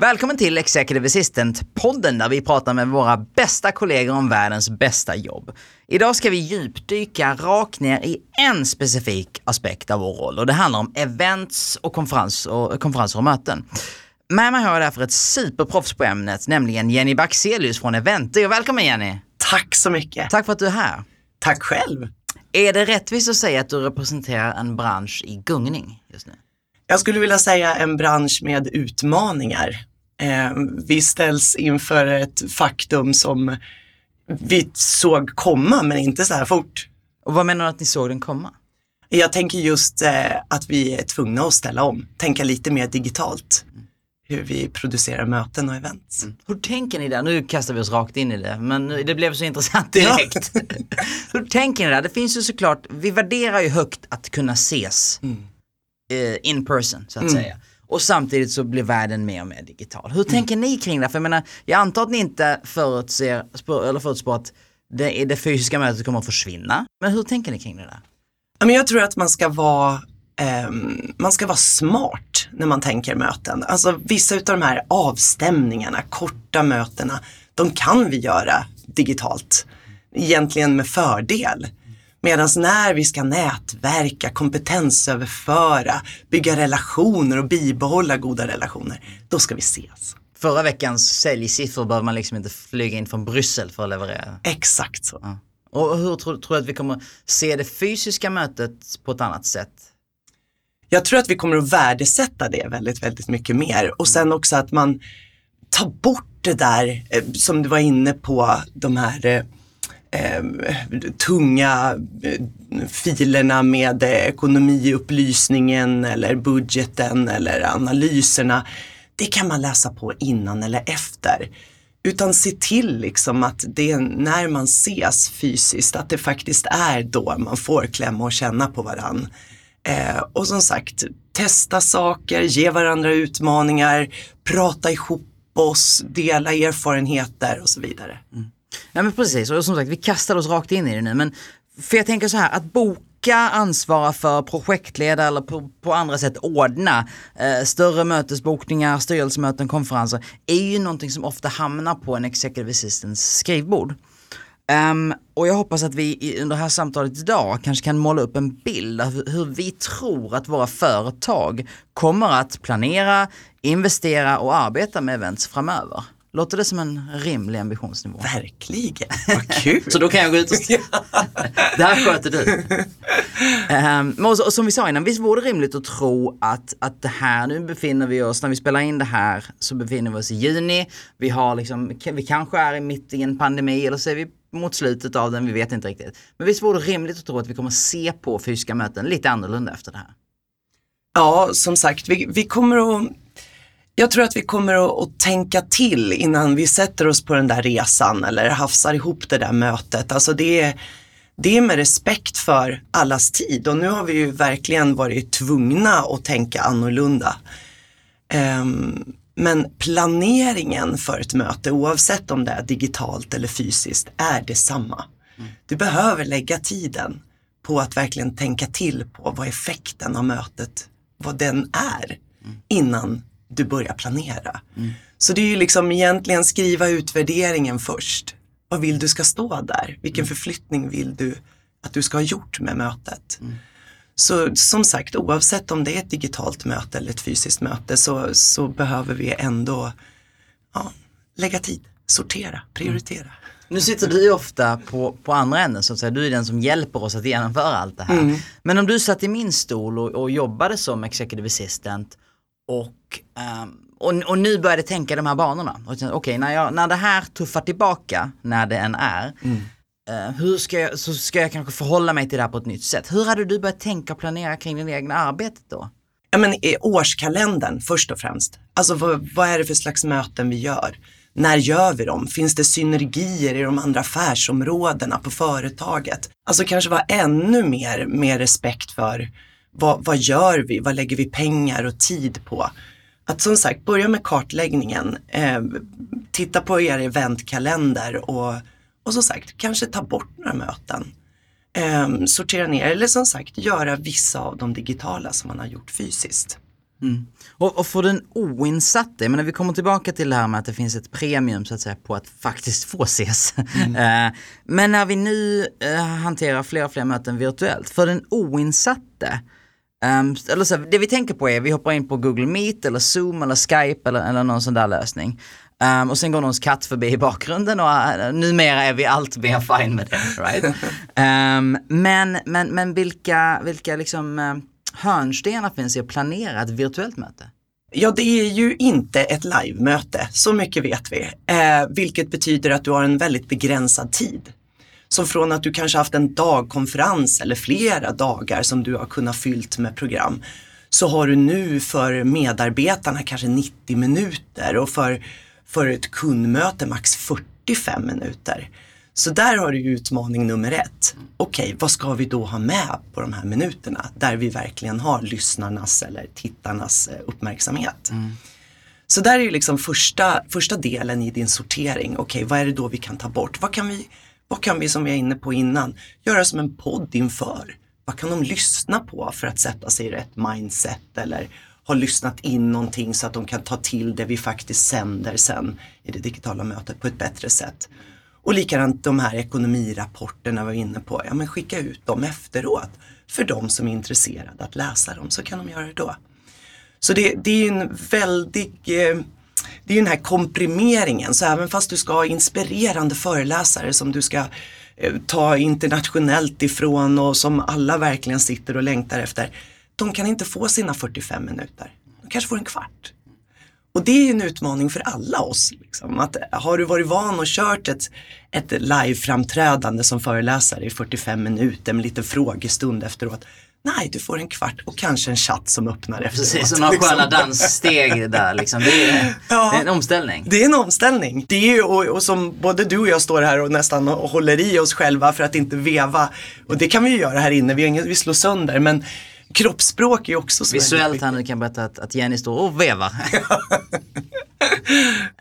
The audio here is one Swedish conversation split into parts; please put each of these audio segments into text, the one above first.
Välkommen till Executive Assistant-podden där vi pratar med våra bästa kollegor om världens bästa jobb. Idag ska vi djupdyka rakt ner i en specifik aspekt av vår roll och det handlar om events och, konferens och konferenser och möten. Med mig har jag därför ett superproffs på ämnet, nämligen Jenny Baxelius från Eventio. Välkommen Jenny! Tack så mycket! Tack för att du är här! Tack själv! Är det rättvist att säga att du representerar en bransch i gungning? Jag skulle vilja säga en bransch med utmaningar. Eh, vi ställs inför ett faktum som vi såg komma, men inte så här fort. Och vad menar du att ni såg den komma? Jag tänker just eh, att vi är tvungna att ställa om, tänka lite mer digitalt. Hur vi producerar möten och events. Mm. Hur tänker ni där? Nu kastar vi oss rakt in i det, men det blev så intressant direkt. Ja. Hur tänker ni där? Det finns ju såklart, vi värderar ju högt att kunna ses mm. Uh, in person så att mm. säga. Och samtidigt så blir världen mer och mer digital. Hur tänker ni kring det? För jag menar, jag antar att ni inte förutser, eller förutspår att det, det fysiska mötet kommer att försvinna. Men hur tänker ni kring det där? Jag tror att man ska vara eh, man ska vara smart när man tänker möten. Alltså vissa av de här avstämningarna, korta mötena, de kan vi göra digitalt. Egentligen med fördel. Medan när vi ska nätverka, kompetensöverföra, bygga relationer och bibehålla goda relationer, då ska vi ses. Förra veckans säljsiffror behöver man liksom inte flyga in från Bryssel för att leverera. Exakt så. Ja. Och hur tror, tror du att vi kommer se det fysiska mötet på ett annat sätt? Jag tror att vi kommer att värdesätta det väldigt, väldigt mycket mer. Och sen också att man tar bort det där eh, som du var inne på, de här eh, eh, Eh, tunga eh, filerna med eh, ekonomiupplysningen eller budgeten eller analyserna. Det kan man läsa på innan eller efter. Utan se till liksom att det är när man ses fysiskt, att det faktiskt är då man får klämma och känna på varann. Eh, och som sagt, testa saker, ge varandra utmaningar, prata ihop oss, dela erfarenheter och så vidare. Mm. Ja men precis, och som sagt vi kastar oss rakt in i det nu. Men för jag tänker så här, att boka, ansvara för, projektleda eller på, på andra sätt ordna eh, större mötesbokningar, styrelsemöten, konferenser är ju någonting som ofta hamnar på en executive assistants skrivbord. Um, och jag hoppas att vi under det här samtalet idag kanske kan måla upp en bild av hur vi tror att våra företag kommer att planera, investera och arbeta med events framöver. Låter det som en rimlig ambitionsnivå? Verkligen, vad kul! så då kan jag gå ut och... det här sköter du. Um, och, och, som vi sa innan, visst vore det rimligt att tro att, att det här, nu befinner vi oss, när vi spelar in det här så befinner vi oss i juni. Vi har liksom, vi kanske är mitt i en pandemi eller så är vi mot slutet av den, vi vet inte riktigt. Men visst vore det rimligt att tro att vi kommer se på fysiska möten lite annorlunda efter det här? Ja, som sagt, vi, vi kommer att jag tror att vi kommer att, att, tänka till innan vi sätter oss på den där resan eller hafsar ihop det där mötet. Alltså det är, det är med respekt för allas tid och nu har vi ju verkligen varit tvungna att tänka annorlunda. Um, men planeringen för ett möte, oavsett om det är digitalt eller fysiskt, är detsamma. Mm. Du behöver lägga tiden på att verkligen tänka till på vad effekten av mötet, vad den är mm. innan du börjar planera. Mm. Så det är ju liksom egentligen skriva utvärderingen först. Vad vill du ska stå där? Vilken mm. förflyttning vill du att du ska ha gjort med mötet? Mm. Så som sagt, oavsett om det är ett digitalt möte eller ett fysiskt möte så, så behöver vi ändå ja, lägga tid, sortera, prioritera. Mm. Nu sitter du ofta på, på andra änden så att säga. Du är den som hjälper oss att genomföra allt det här. Mm. Men om du satt i min stol och, och jobbade som executive assistant och, um, och, och, nu började tänka de här banorna. Okej, okay, när, när det här tuffar tillbaka, när det än är, mm. uh, hur ska jag, så ska jag kanske förhålla mig till det här på ett nytt sätt. Hur hade du börjat tänka och planera kring din egna arbetet då? ja, men, i årskalendern först och främst. Alltså vad, vad är det för slags möten vi gör? När gör vi dem? Finns det synergier i de andra affärsområdena på företaget? Alltså kanske vara ännu mer med respekt för vad, vad gör vi? Vad lägger vi pengar och tid på? Att som sagt börja med kartläggningen, eh, titta på er eventkalender och, och som sagt kanske ta bort några möten. Eh, sortera ner eller som sagt göra vissa av de digitala som man har gjort fysiskt. Mm. Och, och för den oinsatte, jag menar vi kommer tillbaka till det här med att det finns ett premium så att säga på att faktiskt få ses. Mm. uh, men när vi nu uh, hanterar fler och fler möten virtuellt, för den oinsatte, um, eller så, det vi tänker på är vi hoppar in på Google Meet eller Zoom eller Skype eller, eller någon sån där lösning. Um, och sen går någons katt förbi i bakgrunden och uh, numera är vi allt mer fine med det. Right? um, men, men, men vilka, vilka liksom uh, hörnstenar finns i att planera ett virtuellt möte? Ja, det är ju inte ett live-möte, så mycket vet vi. Eh, vilket betyder att du har en väldigt begränsad tid. Så från att du kanske haft en dagkonferens eller flera dagar som du har kunnat fyllt med program så har du nu för medarbetarna kanske 90 minuter och för, för ett kundmöte max 45 minuter. Så där har du utmaning nummer ett. Okej, okay, vad ska vi då ha med på de här minuterna där vi verkligen har lyssnarnas eller tittarnas eh, uppmärksamhet. Mm. Så där är ju liksom första, första delen i din sortering. Okej, okay, vad är det då vi kan ta bort? Vad kan vi, vad kan vi som vi är inne på innan, göra som en podd inför? Vad kan de lyssna på för att sätta sig i rätt mindset eller ha lyssnat in någonting så att de kan ta till det vi faktiskt sänder sen i det digitala mötet på ett bättre sätt. Och likadant de här ekonomirapporterna var inne på, ja men skicka ut dem efteråt. För de som är intresserade att läsa dem så kan de göra det då. Så det, det är en väldig, eh, det är den här komprimeringen, så även fast du ska ha inspirerande föreläsare som du ska eh, ta internationellt ifrån och som alla verkligen sitter och längtar efter. De kan inte få sina 45 minuter. De kanske får en kvart. Och det är en utmaning för alla oss. Liksom. Att, eh, har du varit van och kört ett, ett live-framträdande som föreläsare i 45 minuter med lite frågestund efteråt. Nej, du får en kvart och kanske en chatt som öppnar efteråt. Precis, och några liksom. sköna danssteg där liksom. Det är, ja, det är, en omställning. Det är en omställning. Det är, och, och som både du och jag står här och nästan håller i oss själva för att inte veva. Och det kan vi ju göra här inne, vi, ingen, vi slår sönder. Men kroppsspråk är också så Visuellt här nu kan jag berätta att, att Jenny står och vevar.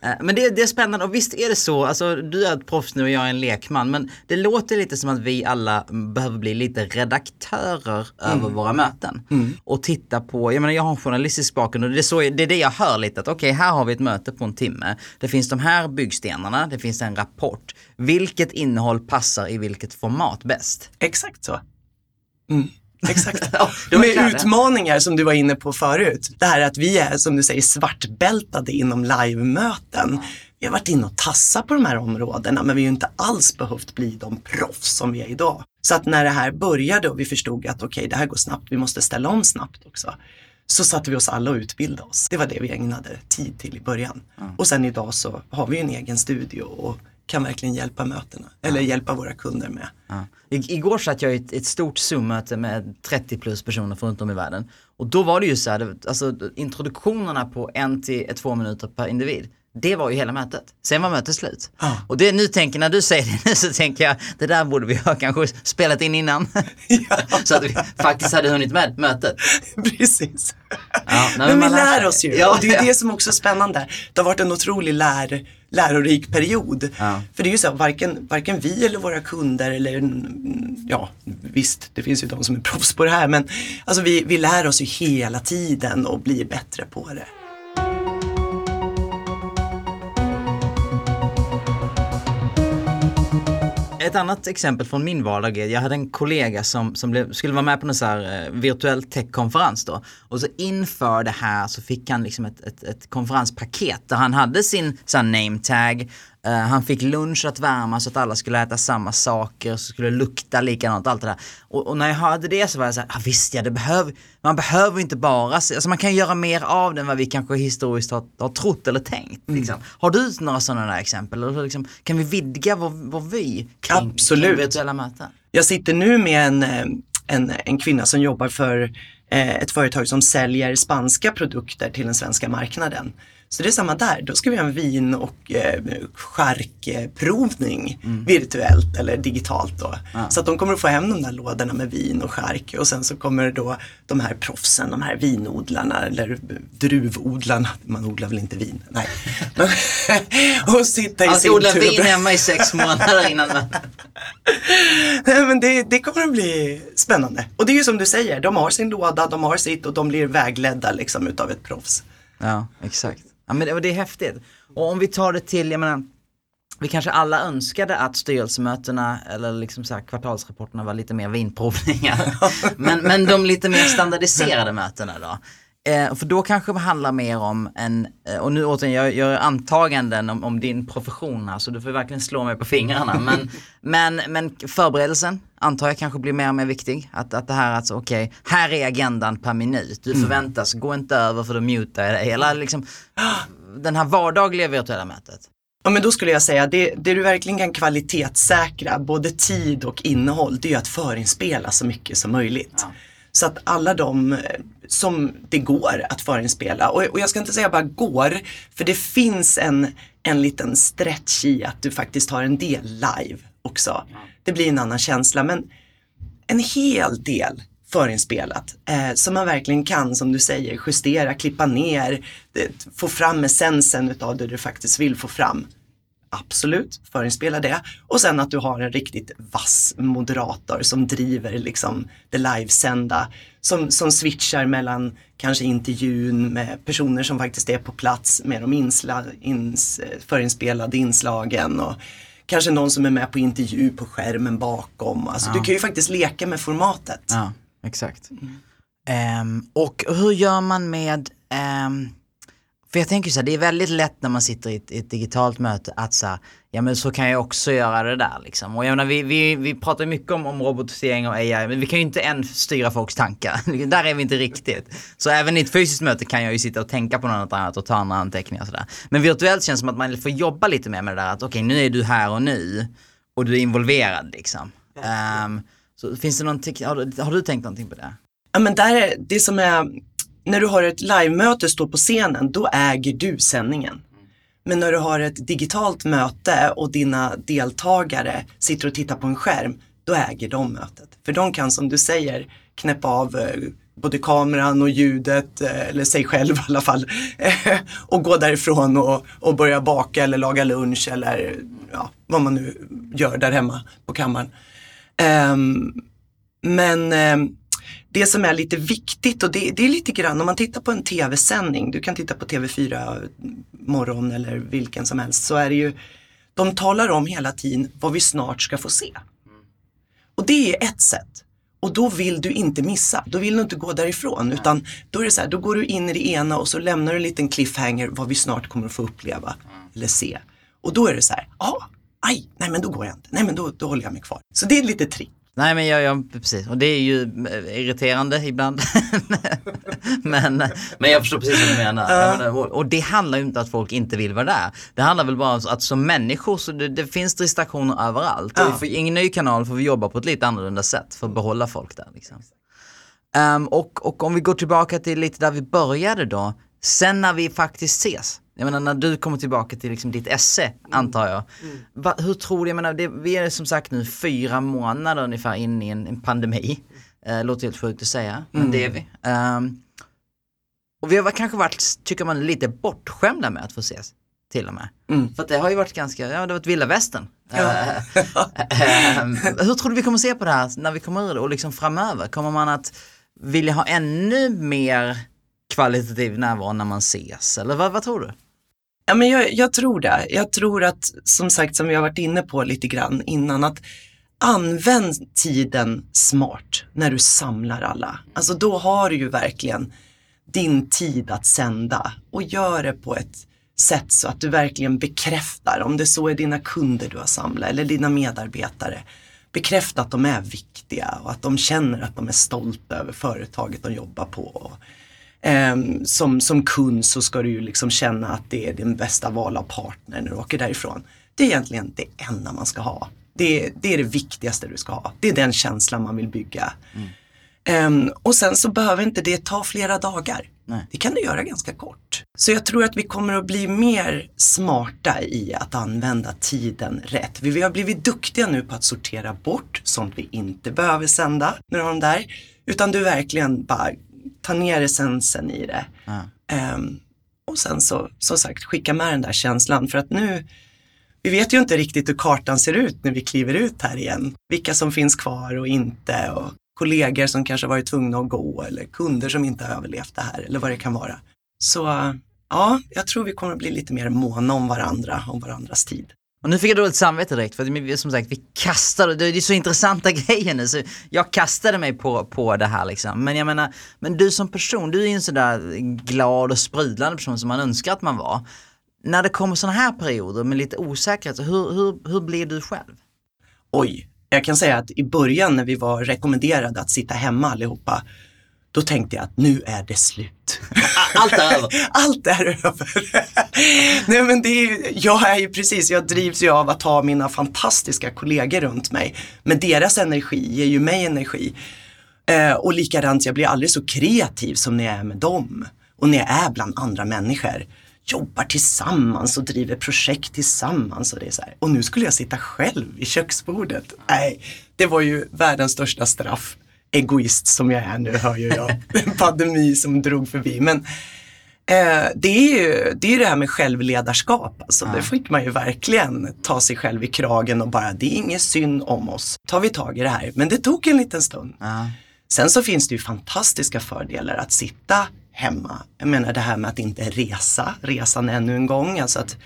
Eh, men det, det, är spännande och visst är det så, alltså du är ett proffs nu och jag är en lekman men det låter lite som att vi alla behöver bli lite redaktörer mm. över våra möten. Mm. Och titta på, jag menar jag har en journalistisk bakgrund och det är, så, det, är det jag hör lite att okej okay, här har vi ett möte på en timme. Det finns de här byggstenarna, det finns en rapport. Vilket innehåll passar i vilket format bäst? Exakt så. Mm. Exakt. ja, med utmaningar som du var inne på förut. Det här att vi är, som du säger, svartbältade inom livemöten. Vi har varit inne och tassat på de här områdena men vi har inte alls behövt bli de proffs som vi är idag. Så att när det här började och vi förstod att okej, okay, det här går snabbt, vi måste ställa om snabbt också. Så satte vi oss alla och utbildade oss. Det var det vi ägnade tid till i början. Mm. Och sen idag så har vi en egen studio och kan verkligen hjälpa mötena eller ja. hjälpa våra kunder med. Igår satt jag i ett, ett stort Zoom-möte med 30 plus personer runt om i världen. Och då var det ju så här, alltså introduktionerna på en till två minuter per individ. Det var ju hela mötet. Sen var mötet slut. Ah. Och det nu tänker, när du säger det nu så tänker jag, det där borde vi ha kanske spelat in innan. Ja. så att vi faktiskt hade hunnit med mötet. Precis. Ja, men vi lär oss ju. Ja, och det är det som också är spännande. Det har varit en otrolig lär, lärorik period. För det är ju så, varken, varken vi eller våra kunder eller, ja visst, det finns ju de som är proffs på det här, men alltså vi, vi lär oss ju hela tiden och blir bättre på det. Ett annat exempel från min vardag är, jag hade en kollega som, som blev, skulle vara med på en så här eh, virtuell techkonferens då. Och så inför det här så fick han liksom ett, ett, ett konferenspaket där han hade sin sån name tag Uh, han fick lunch att värma så att alla skulle äta samma saker, så skulle lukta likadant, allt det där. Och, och när jag hörde det så var jag så här, ah, visst ja, det behöver, man behöver inte bara, alltså man kan göra mer av det än vad vi kanske historiskt har, har trott eller tänkt. Mm. Liksom. Har du några sådana där exempel? Eller liksom, kan vi vidga vår, vår vy kring, kring virtuella möten? Jag sitter nu med en, eh, en, en kvinna som jobbar för eh, ett företag som säljer spanska produkter till den svenska marknaden. Så det är samma där, då ska vi ha en vin och eh, mm. virtuellt eller digitalt då. Ja. Så att de kommer att få hem de där lådorna med vin och chark och sen så kommer då de här proffsen, de här vinodlarna eller druvodlarna, man odlar väl inte vin, nej. och sitta i sin odla vin hemma i sex månader innan man... nej men det, det kommer att bli spännande. Och det är ju som du säger, de har sin låda, de har sitt och de blir vägledda liksom utav ett proffs. Ja, exakt. Ja, men det, det är häftigt. Och om vi tar det till, jag menar, vi kanske alla önskade att styrelsemötena eller liksom så här kvartalsrapporterna var lite mer vinprovningar. men, men de lite mer standardiserade mötena då. Eh, för då kanske det handlar mer om en, eh, och nu återigen, jag gör antaganden om, om, din profession här så du får verkligen slå mig på fingrarna. Men, men, men förberedelsen antar jag kanske blir mer och mer viktig. Att, att det här alltså, okej, okay, här är agendan per minut. Du mm. förväntas, gå inte över för då mutar jag dig. Eller liksom, den här vardagliga virtuella mötet. Ja men då skulle jag säga, det, det du verkligen kan kvalitetssäkra, både tid och innehåll, det är att förinspela så mycket som möjligt. Ja. Så att alla de eh, som det går att förinspela. Och, och jag ska inte säga bara går, för det finns en, en liten stretch i att du faktiskt har en del live också. Det blir en annan känsla, men en hel del förinspelat eh, som man verkligen kan, som du säger, justera, klippa ner, det, få fram essensen utav det du faktiskt vill få fram. Absolut, förinspela det. Och sen att du har en riktigt vass moderator som driver liksom det livesända. Som, som switchar mellan kanske intervjun med personer som faktiskt är på plats med de insla, ins, förinspelade inslagen. Och kanske någon som är med på intervju på skärmen bakom. Alltså, ja. Du kan ju faktiskt leka med formatet. Ja, exakt. Mm. Um, och hur gör man med um för jag tänker så här, det är väldigt lätt när man sitter i ett, i ett digitalt möte att så ja men så kan jag också göra det där liksom. Och jag menar, vi, vi, vi pratar mycket om, om robotisering och AI, men vi kan ju inte än styra folks tankar. där är vi inte riktigt. Så även i ett fysiskt möte kan jag ju sitta och tänka på något annat och ta andra anteckningar och sådär. Men virtuellt känns det som att man får jobba lite mer med det där att okej, okay, nu är du här och nu och du är involverad liksom. Um, så finns det någonting, har du, har du tänkt någonting på det? Ja men där är det som är när du har ett livemöte står på scenen, då äger du sändningen. Men när du har ett digitalt möte och dina deltagare sitter och tittar på en skärm, då äger de mötet. För de kan som du säger knäppa av eh, både kameran och ljudet, eh, eller sig själv i alla fall, och gå därifrån och, och börja baka eller laga lunch eller ja, vad man nu gör där hemma på kammaren. Um, men um, det som är lite viktigt och det, det, är lite grann om man tittar på en tv-sändning, du kan titta på TV4 morgon eller vilken som helst, så är det ju, de talar om hela tiden vad vi snart ska få se. Och det är ett sätt. Och då vill du inte missa, då vill du inte gå därifrån utan då är det så här, då går du in i det ena och så lämnar du en liten cliffhanger vad vi snart kommer att få uppleva eller se. Och då är det så här, ja, aj, nej men då går jag inte, nej men då, då håller jag mig kvar. Så det är lite trick. Nej men jag, jag, precis, och det är ju eh, irriterande ibland. men, men jag förstår precis vad du menar. Uh. menar och, det handlar ju inte om att folk inte vill vara där. Det handlar väl bara om att som människor så det, det finns distraktioner överallt. Uh. Och för ingen ny kanal får vi jobba på ett lite annorlunda sätt för att behålla folk där. Liksom. Um, och, och om vi går tillbaka till lite där vi började då. Sen när vi faktiskt ses. Jag menar när du kommer tillbaka till liksom ditt esse mm. antar jag. Mm. Va, hur tror du, jag menar det, vi är som sagt nu fyra månader ungefär in i en, en pandemi. Uh, låter helt sjukt att säga, men mm. det är vi. Um, och vi har kanske varit, tycker man, lite bortskämda med att få ses. Till och med. Mm. För att det har ju varit ganska, ja det har varit vilda västern. Ja. uh, hur tror du vi kommer se på det här när vi kommer ur det och liksom framöver? Kommer man att vilja ha ännu mer kvalitativ närvaro när man ses? Eller vad, vad tror du? Ja, men jag, jag, tror det. Jag tror att, som sagt, som vi har varit inne på lite grann innan, att använd tiden smart när du samlar alla. Alltså då har du ju verkligen din tid att sända och gör det på ett sätt så att du verkligen bekräftar, om det så är dina kunder du har samlat eller dina medarbetare, bekräfta att de är viktiga och att de känner att de är stolta över företaget de jobbar på. Um, som, som kund så ska du ju liksom känna att det är din bästa val av partner när du åker därifrån. Det är egentligen det enda man ska ha. Det, det är det viktigaste du ska ha. Det är den känslan man vill bygga. Ehm, och sen så behöver inte det ta flera dagar. Nej. Det kan du göra ganska kort. Så jag tror att vi kommer att bli mer smarta i att använda tiden rätt. Vi har blivit duktiga nu på att sortera bort sånt vi inte behöver sända när du har dem där. Utan du verkligen bara tar ner essensen i det. Ja. Ehm, och sen så, som sagt, skicka med den där känslan för att nu, vi vet ju inte riktigt hur kartan ser ut när vi kliver ut här igen. Vilka som finns kvar och inte och kollegor som kanske varit tvungna att gå eller kunder som inte har överlevt det här eller vad det kan vara. Så ja, jag tror vi kommer att bli lite mer måna om varandra, om varandras tid. Och nu fick jag dåligt samvete direkt för att vi- som sagt vi kastade, det är så intressanta grejer nu så jag kastade mig på, på det här liksom. Men jag menar, men du som person, du är ju en sådär glad och sprudlande person som man önskar att man var. När det kommer sådana här perioder med lite osäkerhet, hur, hur, hur blir du själv? Oj, jag kan säga att i början när vi var rekommenderade att sitta hemma allihopa, då tänkte jag att nu är det slut. Allt är över. Allt är över. Nej men det är, jag är ju precis, jag drivs ju av att ha mina fantastiska kollegor runt mig. Men deras energi ger ju mig energi. Eh, och likadant, jag blir aldrig så kreativ som när jag är med dem. Och när jag är bland andra människor. Jobbar tillsammans och driver projekt tillsammans. Och, det är så här. och nu skulle jag sitta själv i köksbordet. Nej, det var ju världens största straff. Egoist som jag är nu hör ju jag. En pandemi som drog förbi. Men Eh, det är ju det, är det här med självledarskap. Alltså. Det fick man ju verkligen ta sig själv i kragen och bara, det är inget synd om oss. Tar vi tag i det här. Men det tog en liten stund. Ja. Sen så finns det ju fantastiska fördelar att sitta hemma. Jag menar det här med att inte resa, resan ännu en gång. Alltså att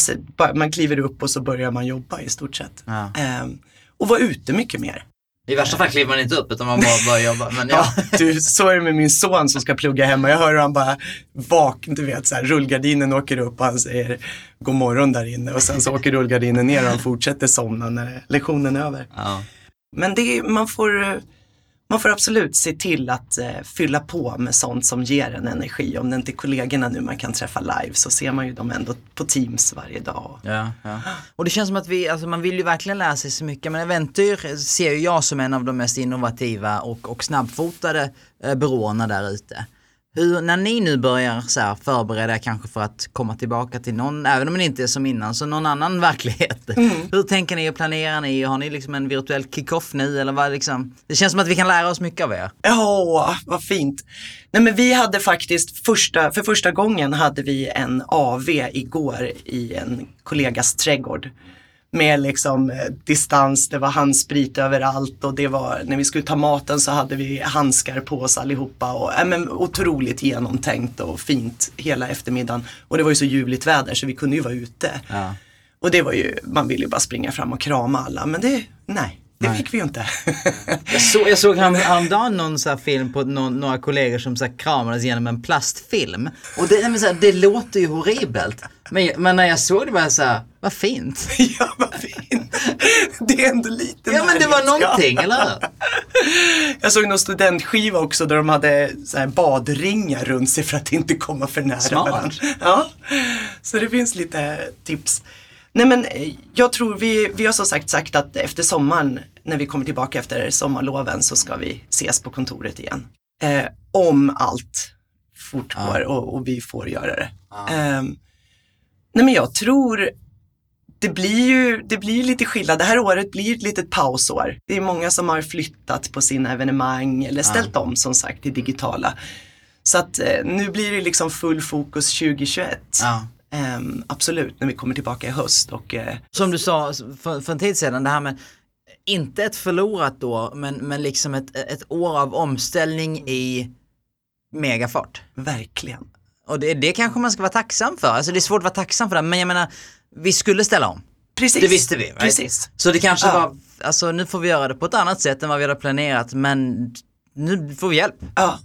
ser, man kliver upp och så börjar man jobba i stort sett. Ja. Ehm, och vara ute mycket mer. I värsta fall kliver man inte upp utan man bara börjar jobba. Men ja. Ja, du, så är det med min son som ska plugga hemma. Jag hör hur han bara vaknar, du vet så här, rullgardinen åker upp och han säger god morgon där inne och sen så åker rullgardinen ner och han fortsätter somna när lektionen är över. Ja. Men det man, får, eh, man får absolut se till att eh, fylla på med sånt som ger en energi. Om det inte är kollegorna nu man kan träffa live så ser man ju dem ändå på Teams varje dag. Ja, ja. Och det känns som att vi, alltså man vill ju verkligen lära sig så mycket men Eventyr ser ju jag som en av de mest innovativa och, och snabbfotade eh, byråerna där ute. Hur, när ni nu börjar så här, förbereda er kanske för att komma tillbaka till någon, även om det inte är som innan, så någon annan verklighet. Hur tänker ni och planerar ni? Har ni liksom en virtuell kick-off nu eller vad liksom? Det känns som att vi kan lära oss mycket av er. Ja, vad fint. Nej men vi hade faktiskt första, för första gången hade vi en AV igår i en kollegas trädgård. Med liksom eh, distans, det var handsprit överallt och det var, när vi skulle ta maten så hade vi handskar på oss allihopa och äh, men, otroligt genomtänkt och fint hela eftermiddagen. Och det var ju så ljuvligt väder så vi kunde ju vara ute. Ja. Och det var ju, man ville ju bara springa fram och krama alla men det, nej, det Nej. fick vi ju inte. Jag, så, jag såg härom- häromdagen någon så film på någon, några kollegor som så här kramades genom en plastfilm. Och det, men så här, det låter ju horribelt. Men, men när jag såg det var jag så här, vad fint. ja, vad fint. Det är ändå lite Ja men det var någonting, eller hur? Jag såg någon studentskiva också där de hade så här badringar runt sig för att inte komma för nära Smart. varandra. Ja, så det finns lite tips. Nej men eh, jag tror vi, vi har som sagt sagt att efter sommaren, när vi kommer tillbaka efter sommarloven så ska vi ses på kontoret igen. Eh, om allt fortgår och, och vi får göra det. Ehm, nej men jag tror det blir ju det blir lite skillnad. Det här året blir ett litet pausår. Det är många som har flyttat på sina evenemang eller ställt om som sagt till digitala. Så att eh, nu blir det liksom full fokus 2021. Ja. Ehm, absolut, när vi kommer tillbaka i höst och eh, Som du sa för, för en tid sedan, det här med inte ett förlorat år, men, men liksom ett, ett år av omställning i megafart. verkligen. Och det, det kanske man ska vara tacksam för. Alltså det är svårt att vara tacksam för det, men jag menar, vi skulle ställa om. Precis. Det visste vi. Right? Precis. Så det kanske Ja. var, alltså nu får vi göra det på ett annat sätt än vad vi hade planerat, men nu får vi hjälp. Ja,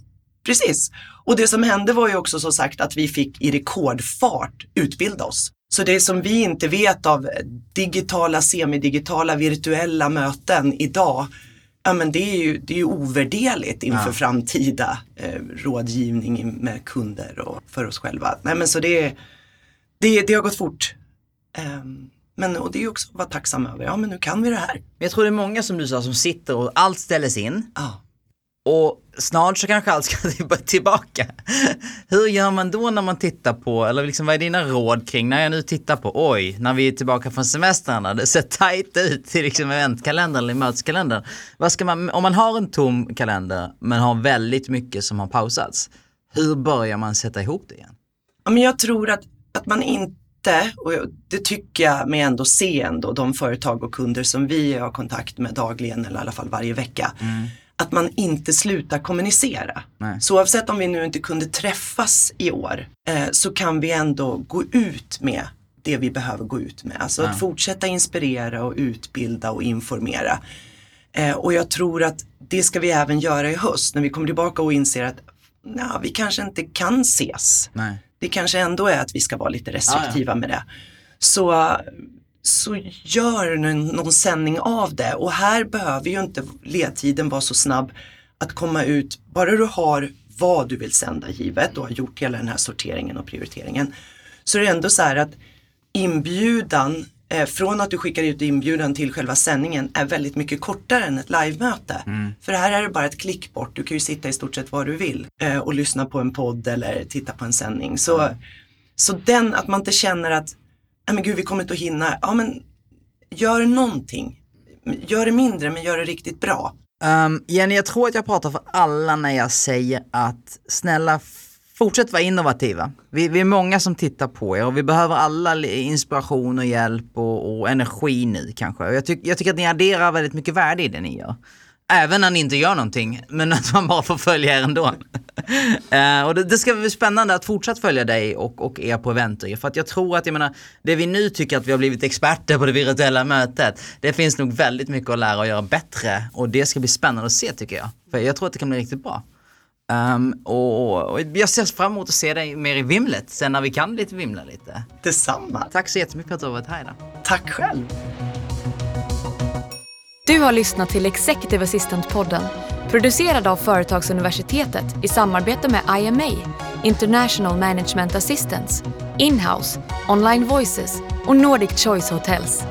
precis. Och det som hände var ju också som sagt att vi fick i rekordfart utbilda oss. Så det som vi inte vet av digitala, semidigitala, virtuella möten idag, ja men det är ju, det är ju ovärderligt inför Ja. framtida eh, rådgivning med kunder och för oss själva. Nej men så det, det, det har gått fort. Ehm, men och det är också att vara tacksam över, ja men nu kan vi det här. Jag tror det är många som du sa som sitter och allt ställs in. Ja, Och snart så kanske allt ska tillbaka. Hur gör man då när man tittar på, eller liksom vad är dina råd kring när jag nu tittar på, oj, när vi är tillbaka från semestrarna, det ser tajt ut i liksom eventkalendern eller möteskalendern. Vad ska man, om man har en tom kalender men har väldigt mycket som har pausats, hur börjar man sätta ihop det igen? Ja, men jag tror att, att man inte, och det tycker jag mig ändå se ändå, de företag och kunder som vi har kontakt med dagligen eller i alla fall varje vecka, mm att man inte slutar kommunicera. Nej. Så oavsett om vi nu inte kunde träffas i år eh, så kan vi ändå gå ut med det vi behöver gå ut med. Alltså ja. att fortsätta inspirera och utbilda och informera. Eh, och jag tror att det ska vi även göra i höst när vi kommer tillbaka och inser att na, vi kanske inte kan ses. Nej. Det kanske ändå är att vi ska vara lite restriktiva ja, ja. med det. Så så gör någon sändning av det och här behöver ju inte ledtiden vara så snabb att komma ut, bara du har vad du vill sända givet och har gjort hela den här sorteringen och prioriteringen. Så är det ändå så här att inbjudan, eh, från att du skickar ut inbjudan till själva sändningen är väldigt mycket kortare än ett livemöte. Mm. För här är det bara ett klick bort, du kan ju sitta i stort sett var du vill eh, och lyssna på en podd eller titta på en sändning. Så, mm. så den, att man inte känner att nej men gud vi kommer inte att hinna. Ja men gör någonting. Gör det mindre men gör det riktigt bra. Um, Jenny, jag tror att jag pratar för alla när jag säger att snälla fortsätt vara innovativa. Vi, vi, är många som tittar på er och vi behöver alla inspiration och hjälp och, och energi nu kanske. Jag, tyck, jag tycker att ni adderar väldigt mycket värde i det ni gör. Även när ni inte gör någonting, men att man bara får följa er ändå. uh, och det, det, ska bli spännande att fortsatt följa dig och, och er på Eventer. För att jag tror att, jag menar, det vi nu tycker att vi har blivit experter på det virtuella mötet, det finns nog väldigt mycket att lära och göra bättre. Och det ska bli spännande att se tycker jag. För jag tror att det kan bli riktigt bra. Um, och, och, jag ser fram emot att se dig mer i vimlet sen när vi kan lite vimla lite. Detsamma. Tack så jättemycket för att du har varit här idag. Tack själv. Du har lyssnat till Executive Assistant-podden producerad av Företagsuniversitetet i samarbete med IMA, International Management Assistance, Inhouse, Online Voices och Nordic Choice Hotels.